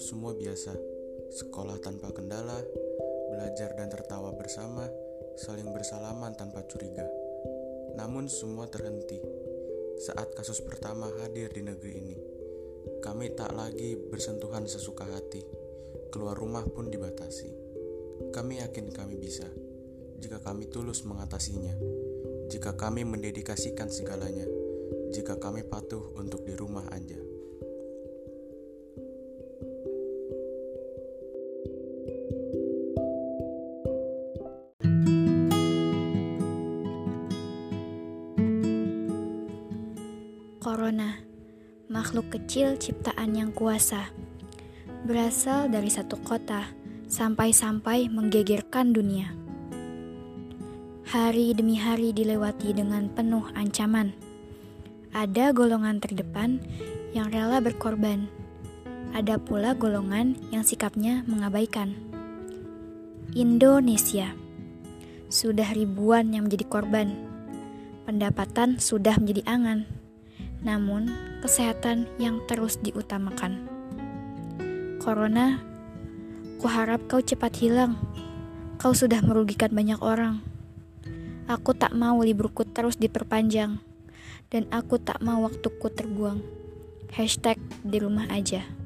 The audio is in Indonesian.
Dulu semua biasa, sekolah tanpa kendala, belajar dan tertawa bersama, saling bersalaman tanpa curiga. Namun semua terhenti saat kasus pertama hadir di negeri ini. Kami tak lagi bersentuhan sesuka hati, keluar rumah pun dibatasi. Kami yakin kami bisa, jika kami tulus mengatasinya, jika kami mendedikasikan segalanya, jika kami patuh untuk di Corona, makhluk kecil ciptaan yang kuasa, berasal dari satu kota sampai-sampai menggegerkan dunia. Hari demi hari dilewati dengan penuh ancaman. Ada golongan terdepan yang rela berkorban. Ada pula golongan yang sikapnya mengabaikan. Indonesia sudah ribuan yang menjadi korban. Pendapatan sudah menjadi angan namun kesehatan yang terus diutamakan. Corona, kuharap kau cepat hilang. Kau sudah merugikan banyak orang. Aku tak mau liburku terus diperpanjang, dan aku tak mau waktuku terbuang. Hashtag di rumah aja.